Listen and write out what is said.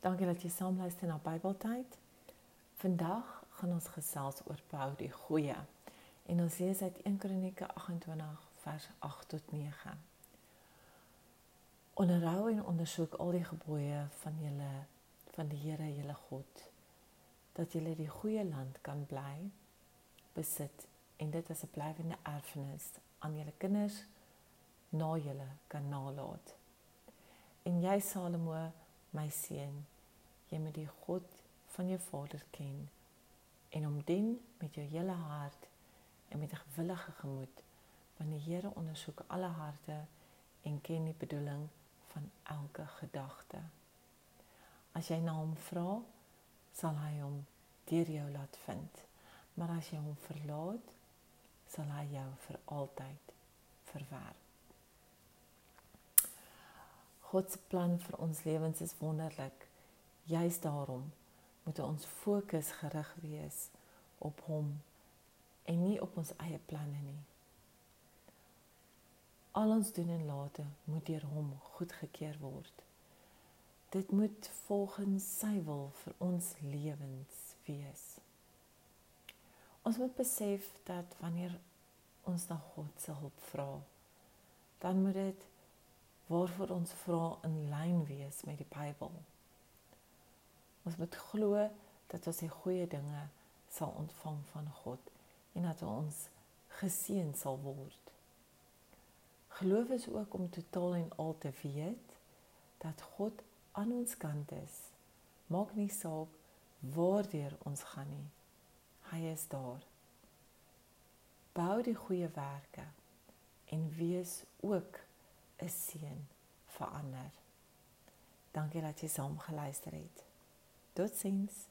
Dankie dat jy saam luister na Bybeltyd. Vandag gaan ons gesels oor bou die goeie. En ons lees uit 1 Kronieke 28 vers 8 tot 9. Onderhou en ondersoek al die gebooie van julle van die Here julle God dat julle die goeie land kan bly besit en dit as 'n blywende erfenis aan julle kinders na julle kan nalat. En jy Salomo my seun, jy moet die God van jou vader ken en hom dien met jou hele hart en met 'n gewillige gemoed, want die Here ondersoek alle harte en ken die bedoeling van elke gedagte. As jy na hom vra, sal hy hom deur jou laat vind. Maar as jy hom verlaat, sal hy jou vir altyd verwerp. God se plan vir ons lewens is wonderlik. Juist daarom moet ons fokus gerig wees op hom en nie op ons eie planne nie. Al ons doen en late moet deur hom goedgekeur word. Dit moet volgens sy wil vir ons lewens wees. Ons moet besef dat wanneer ons na God se hulp vra, dan moet dit waarvoor ons vra in lyn wees met die Bybel. Ons moet glo dat ons die goeie dinge sal ontvang van God en dat ons geseën sal word. Geloof is ook om totaal en al te weet dat God aan ons kant is. Maak nie saak waardeur ons gaan nie. Hy is daar. Bou die goeie werke en wees ook 'n seën vir ander. Dankie dat jy saam geluister het. Good things.